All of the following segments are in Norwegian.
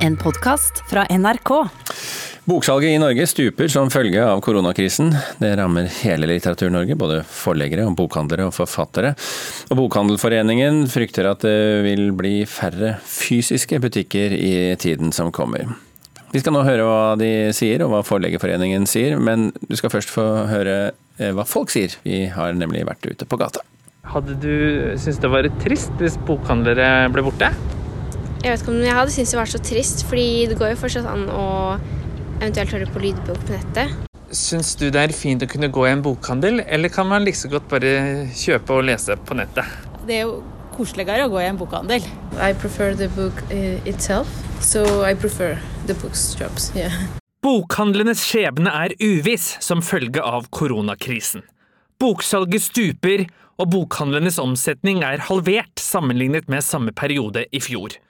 en podkast fra NRK. Boksalget i Norge stuper som følge av koronakrisen. Det rammer hele Litteratur-Norge, både forleggere, bokhandlere og forfattere. Og Bokhandelforeningen frykter at det vil bli færre fysiske butikker i tiden som kommer. Vi skal nå høre hva de sier, og hva Forleggerforeningen sier, men du skal først få høre eh, hva folk sier. Vi har nemlig vært ute på gata. Hadde du syntes det var trist hvis bokhandlere ble borte? Jeg vet ikke om jeg hadde syntes det var så trist, fordi det går jo fortsatt an å eventuelt høre på lydbok på nettet. Syns du det er fint å kunne gå i en bokhandel, eller kan man like så godt bare kjøpe og lese på nettet? Det er jo koseligere å gå i en bokhandel. I prefer the book uh, itself, so I prefer the bookshops. Yeah. Bokhandlenes skjebne er uviss som følge av koronakrisen. Boksalget stuper, og bokhandlenes omsetning er halvert sammenlignet med samme periode i fjor.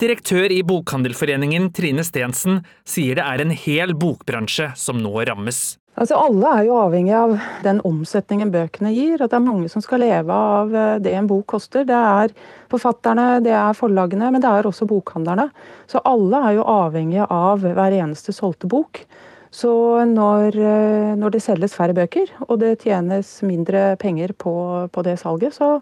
Direktør i Bokhandelforeningen Trine Stensen sier det er en hel bokbransje som nå rammes. Altså, alle er jo avhengig av den omsetningen bøkene gir. At det er mange som skal leve av eh, det en bok koster. Det er forfatterne, det er forlagene, men det er også bokhandlerne. Så alle er jo avhengige av hver eneste solgte bok. Så når, eh, når det selges færre bøker, og det tjenes mindre penger på, på det salget, så,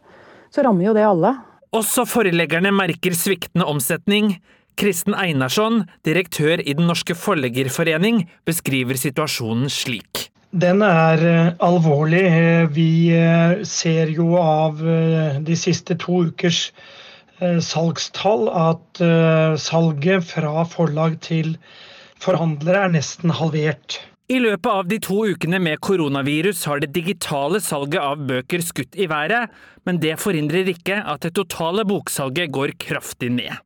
så rammer jo det alle. Også forleggerne merker sviktende omsetning. Kristen Einarsson, direktør i Den norske forleggerforening, beskriver situasjonen slik. Den er eh, alvorlig. Vi eh, ser jo av eh, de siste to ukers salgstall at salget fra forlag til forhandlere er nesten halvert. I løpet av de to ukene med koronavirus har det digitale salget av bøker skutt i været, men det forhindrer ikke at det totale boksalget går kraftig ned.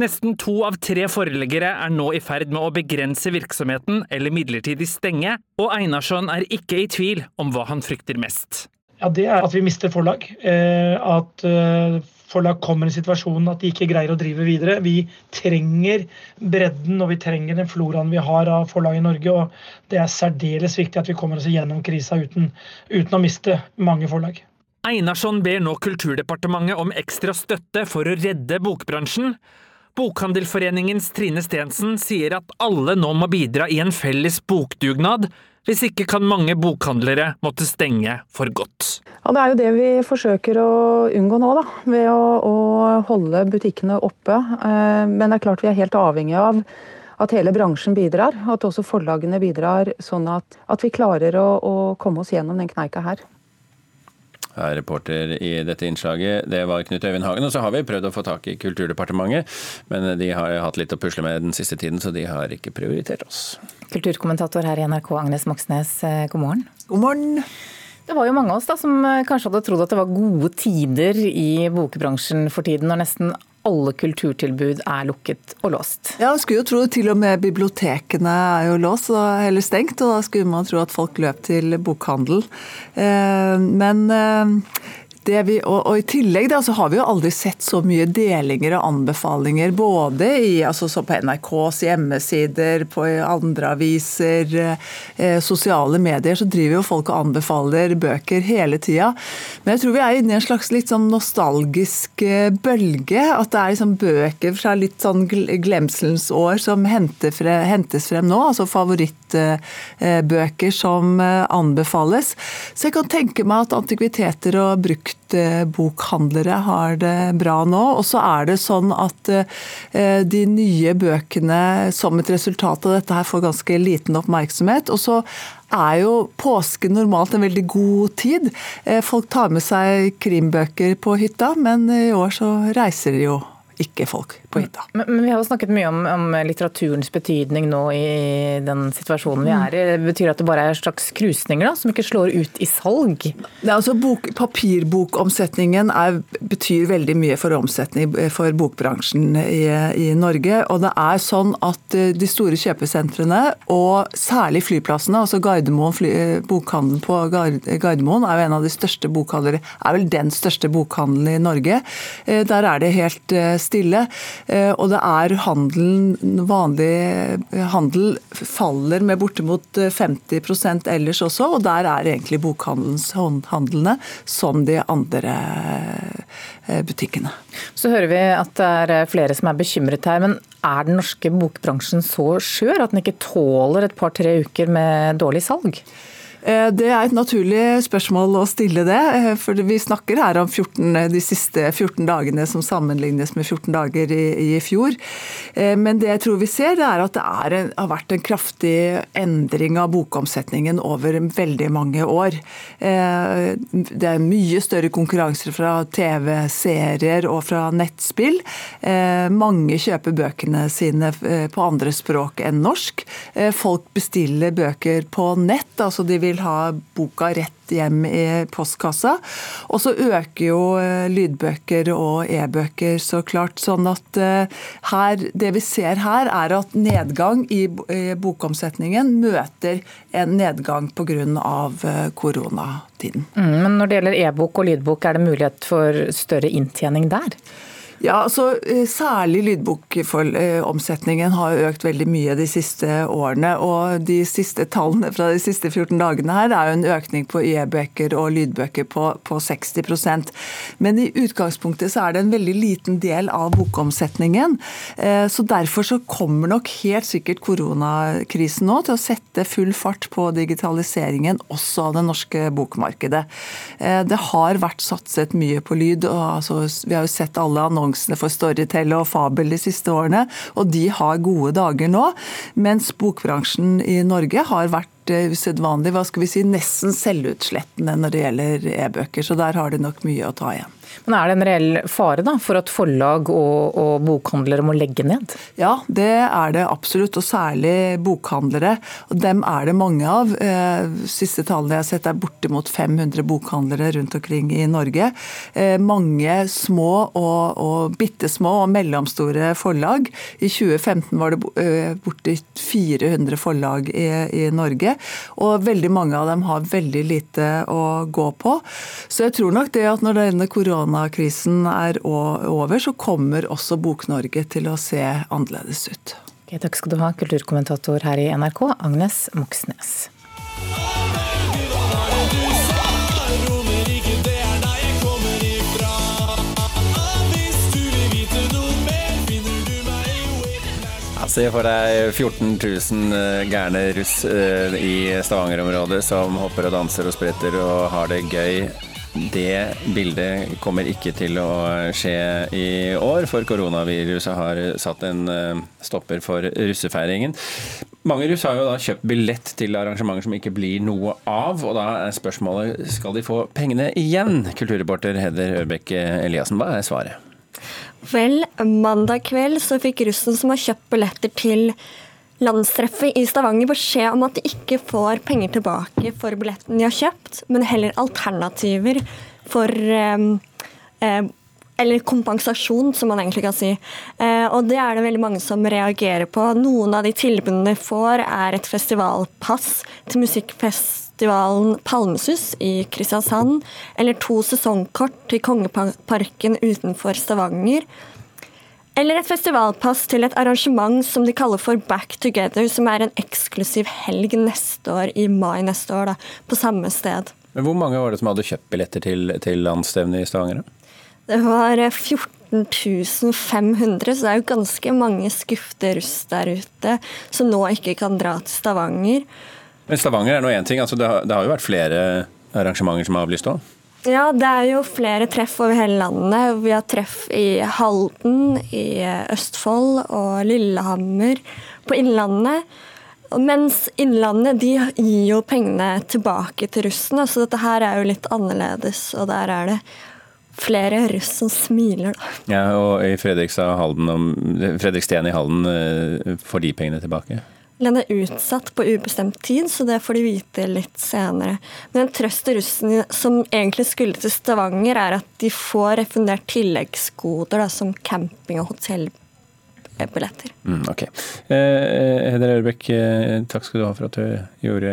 Nesten to av tre forleggere er nå i ferd med å begrense virksomheten eller midlertidig stenge, og Einarsson er ikke i tvil om hva han frykter mest. Ja, Det er at vi mister forlag. Eh, at eh, forlag kommer i situasjonen at de ikke greier å drive videre. Vi trenger bredden og vi trenger den floraen vi har av forlag i Norge. og Det er særdeles viktig at vi kommer oss gjennom krisa uten, uten å miste mange forlag. Einarsson ber nå Kulturdepartementet om ekstra støtte for å redde bokbransjen. Bokhandelforeningens Trine Stensen sier at alle nå må bidra i en felles bokdugnad, hvis ikke kan mange bokhandlere måtte stenge for godt. Ja, Det er jo det vi forsøker å unngå nå, da, ved å, å holde butikkene oppe. Eh, men det er klart vi er helt avhengig av at hele bransjen bidrar, at også forlagene bidrar, sånn at, at vi klarer å, å komme oss gjennom den kneika her. Reporter i dette innslaget, det var Knut Øyvind Hagen. Og så har vi prøvd å få tak i Kulturdepartementet, men de har hatt litt å pusle med den siste tiden, så de har ikke prioritert oss. Kulturkommentator her i NRK, Agnes Moxnes, eh, god morgen. God morgen. Det var jo mange av oss da, som eh, kanskje hadde trodd at det var gode tider i bokbransjen for tiden, når nesten alle kulturtilbud er lukket og låst. Ja, man skulle jo tro til og med bibliotekene er jo låst eller stengt, og da skulle man tro at folk løp til bokhandel. Eh, men vi, og, og, I tillegg da, så har vi jo aldri sett så mye delinger og anbefalinger. Både i, altså, på NRKs hjemmesider, på andre aviser, eh, sosiale medier. Så driver jo folk og anbefaler bøker hele tida. Men jeg tror vi er inne i en slags litt sånn nostalgisk eh, bølge. At det er liksom bøker fra litt sånn glemselens år som frem, hentes frem nå. Altså favorittbøker eh, som eh, anbefales. Så jeg kan tenke meg at antikviteter og brukt bokhandlere har det bra nå. Og så er det sånn at eh, de nye bøkene som et resultat av dette her får ganske liten oppmerksomhet. Og så er jo påsken normalt en veldig god tid. Eh, folk tar med seg krimbøker på hytta, men i år så reiser de jo ikke folk på hytta. Men, men, vi har jo snakket mye om, om, litteraturens betydning nå i den situasjonen vi er i. Det betyr at det bare er slags krusninger da, som ikke slår ut i salg? Det altså bok, Papirbokomsetningen er, betyr veldig mye for omsetning for bokbransjen i, i, Norge. Og det er sånn at eh, de store kjøpesentrene, og særlig flyplassene, altså Gardermoen, fly, eh, bokhandelen på Gardermoen er jo en av de største bokhandlere, er vel den største bokhandelen i Norge. Eh, der er det helt stille. Eh, og det er handelen, vanlig handel faller med bortimot 50% ellers også, og der er egentlig bokhandlene som de andre butikkene. Så hører vi at det er flere som er bekymret her, men er den norske bokbransjen så skjør at den ikke tåler et par-tre uker med dårlig salg? Eh, det er et naturlig spørsmål å stille det. Eh, for vi snakker her om 14, eh, de siste 14 dagene som sammenlignes med 14 dager i, i fjor. Men det jeg tror vi ser, det er at det er en, har vært en kraftig endring av bokomsetningen over veldig mange år. Det er mye større konkurranser fra TV-serier og fra nettspill. Mange kjøper bøkene sine på andre språk enn norsk. Folk bestiller bøker på nett. altså de vil vil ha boka rett hjem i postkassa. Og så øker jo eh, lydbøker og e-bøker så klart. Sånn at eh, her, det vi ser her, er at nedgang i bokomsetningen møter en nedgang pga. Eh, koronatiden. Mm, men når det gjelder e-bok og lydbok, er det mulighet for større inntjening der? Ja, altså eh, Særlig lydbokomsetningen har økt veldig mye de siste årene. og De siste tallene fra de siste 14 dagene her er jo en økning på e-bøker og lydbøker på, på 60% Men i utgangspunktet så er det en veldig liten del av bokomsetningen. Eh, så Derfor så kommer nok helt sikkert koronakrisen nå til å sette full fart på digitaliseringen også av det norske bokmarkedet. Eh, det har vært satset mye på lyd. og altså, Vi har jo sett alle annonser annonsene for Storytel og Fabel de siste årene, og de har gode dager nå. Mens bokbransjen i Norge har vært eh, usedvanlig, hva skal vi si, nesten selvutslettende når det gjelder e-bøker. Så der har de nok mye å ta igjen. Men er det en reell fare da, for at forlag og, og, bokhandlere må legge ned? Ja, det er det absolutt, og særlig bokhandlere. Og dem er det mange av. Eh, siste tallene jeg har sett er bortimot 500 bokhandlere rundt omkring i Norge. Eh, mange små og, og bitte små og mellomstore forlag. I 2015 var det eh, borti 400 forlag i, i Norge, og veldig mange av dem har veldig lite å gå på. Så jeg tror nok det at når denne korona koronakrisen er over, så kommer også Bok-Norge til å se annerledes ut. Okay, takk skal du ha, kulturkommentator her i NRK, Agnes Moxnes. Se for deg 14 000 eh, gærne russ eh, i Stavanger-området som hopper og danser og spretter og har det gøy det bildet kommer ikke til å skje i år, for koronaviruset har satt en eh, stopper for russefeiringen. Mange russ har jo da kjøpt billett til arrangementer som ikke blir noe av, og da er spørsmålet skal de få pengene igjen? Kulturreporter Heder Ørbekk Eliassen, hva er svaret? Vel, mandag kveld så fikk russen som har kjøpt billetter til landstreffet i Stavanger beskjed om at de ikke får penger tilbake for billetten de har kjøpt, men heller alternativer for eh, eh, eller kompensasjon, som man egentlig kan si. Eh, og det er det veldig mange som reagerer på. Noen av de tilbudene de får, er et festivalpass til musikkfestivalen Palmesus i Kristiansand, eller to sesongkort til Kongeparken utenfor Stavanger. Eller et festivalpass til et arrangement som de kaller for Back Together, som er en eksklusiv helg neste år, i mai neste år, da, på samme sted. Men Hvor mange var det som hadde kjøpt billetter til, til landsstevnet i Stavanger? Det var 14 eh, 500, så det er jo ganske mange skufte russ der ute som nå ikke kan dra til Stavanger. Men Stavanger er nå én ting, altså det, har, det har jo vært flere arrangementer som har avlyst òg? Ja, det er jo flere treff over hele landet. Vi har treff i Halden, i Østfold og Lillehammer på Innlandet. Mens Innlandet de gir jo pengene tilbake til russene, så dette her er jo litt annerledes. Og der er det flere russ som smiler, da. Ja, og i Fredriksten i Halden eh, får de pengene tilbake? Den er utsatt på ubestemt tid, så det får de vite litt senere. Men en trøst til russen som egentlig skulle til Stavanger, er at de får refundert tilleggsgoder da, som camping og hotell billetter. Mm, ok. Eh, Heder Ørbekk, eh, takk skal du ha for at du gjorde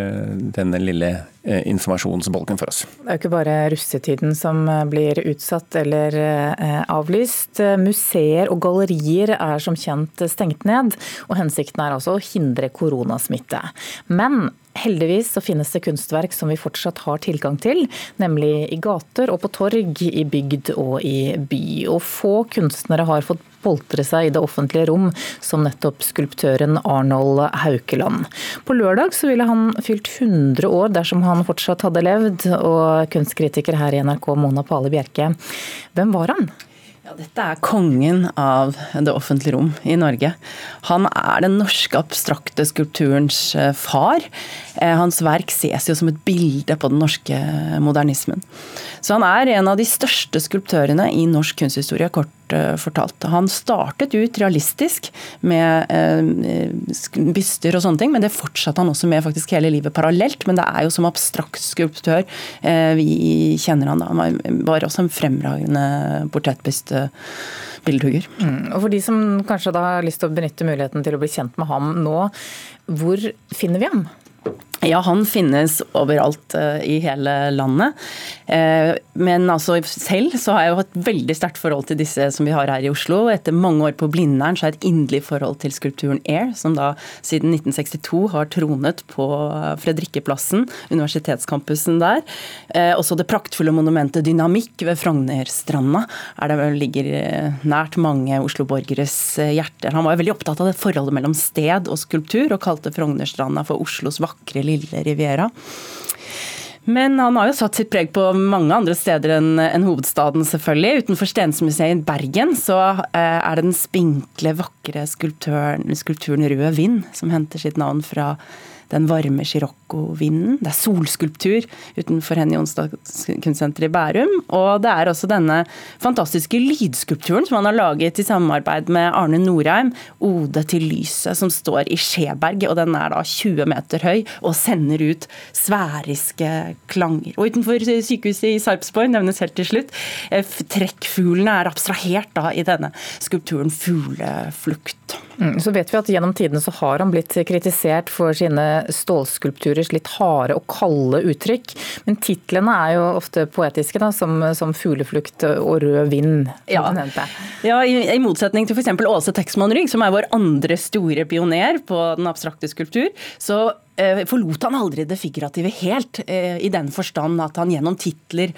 denne lille eh, informasjonsbolken for oss. Det er jo ikke bare russetiden som blir utsatt eller eh, avlyst. Museer og gallerier er som kjent stengt ned, og hensikten er altså å hindre koronasmitte. Men Heldigvis så finnes det kunstverk som vi fortsatt har tilgang til, nemlig i gater og på torg, i bygd og i by. Og få kunstnere har fått boltre seg i det offentlige rom, som nettopp skulptøren Arnold Haukeland. På lørdag så ville han fylt 100 år dersom han fortsatt hadde levd, og kunstkritiker her i NRK Mona Pale Bjerke, hvem var han? Ja, dette er kongen av det offentlige rom i Norge. Han er den norske abstrakte skulpturens eh, far. Eh, hans verk ses jo som et bilde på den norske modernismen. Så han er en av de største skulptørene i norsk kunsthistorie, kort fortalt. Han startet ut realistisk med byster og sånne ting, men det fortsatte han også med faktisk hele livet parallelt. Men det er jo som abstrakt skulptør vi kjenner han da. Han var også en fremragende portrettbystbildhugger. Mm. Og for de som kanskje da har lyst til å benytte muligheten til å bli kjent med ham nå, hvor finner vi ham? Ja, han finnes overalt uh, i hele landet. Uh, men altså selv så har jeg jo et veldig sterkt forhold til disse som vi har her i Oslo. Etter mange år på Blindern så har jeg et inderlig forhold til skulpturen Air, som da siden 1962 har tronet på Fredrikkeplassen, universitetscampusen der. Uh, også det praktfulle monumentet Dynamikk ved Frognerstranda er det ligger nært mange Oslo-borgeres hjerter. Han var jo veldig opptatt av det forholdet mellom sted og skulptur, og kalte Frognerstranda for Oslos vakre lille lille Riviera. Men han har jo satt sitt preg på mange andre steder enn en hovedstaden, selvfølgelig. Utenfor Stensmuseet i Bergen så eh, er det den spinkle, vakre skulpturen, skulpturen Rød vind som henter sitt navn fra den varme Chirocco-vinden. Det er solskulptur utenfor Henny Onsdag kunstsenter i Bærum. Og det er også denne fantastiske lydskulpturen som han har laget i samarbeid med Arne Norheim, 'Ode til lyset', som står i Skjeberg. Og den er da 20 meter høy og sender ut sfæriske klanger. Og utenfor sykehuset i Sarpsborg nevnes helt til slutt. Eh, trekkfuglene er abstrahert da i denne skulpturen 'Fugleflukt'. Mm, så vet vi at Gjennom tidene så har han blitt kritisert for sine stålskulpturers litt harde og kalde uttrykk. Men titlene er jo ofte poetiske, da, som, som 'Fugleflukt' og 'Rød vind'. Ja, ja i, i, motsetning til f.eks. Åse Texman Rygg, som er vår andre store pioner på den abstrakte skulptur, så forlot han aldri det figurative helt, eh, i den forstand at han gjennom titler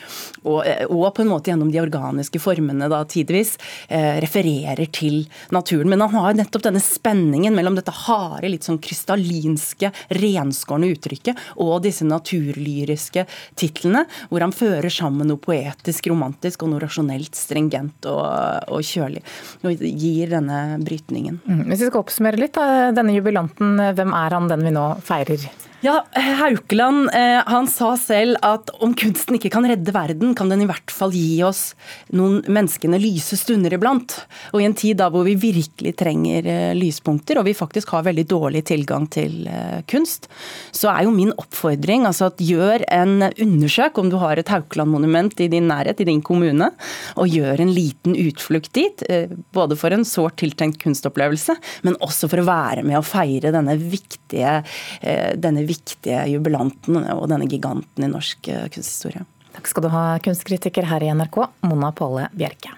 og, eh, og, på en måte gjennom de organiske formene da tidvis refererer til naturen. Men han har nettopp denne spenningen mellom dette harde, litt sånn krystallinske, renskårne uttrykket og disse naturlyriske titlene, hvor han fører sammen noe poetisk, romantisk og noe rasjonelt, stringent og, og kjølig. Og gir denne brytningen. Mm. Hvis vi skal oppsummere litt, denne jubilanten, hvem er han den vi nå feirer? Lærer. Ja, Haukeland eh, han sa selv at om kunsten ikke kan redde verden, kan den i hvert fall gi oss noen menneskene lyse stunder iblant. Og i en tid da hvor vi virkelig trenger eh, lyspunkter, og vi faktisk har veldig dårlig tilgang til eh, kunst, så er jo min oppfordring altså at gjør en undersøk om du har et Haukeland-monument i din nærhet, i din kommune, og gjør en liten utflukt dit. Både for en sårt tiltenkt kunstopplevelse, men også for å være med og feire denne viktige, denne viktige viktige jubilanten og denne giganten i norsk eh, kunsthistorie. Takk skal du ha, kunstkritiker her i NRK, Mona Påle Bjerke.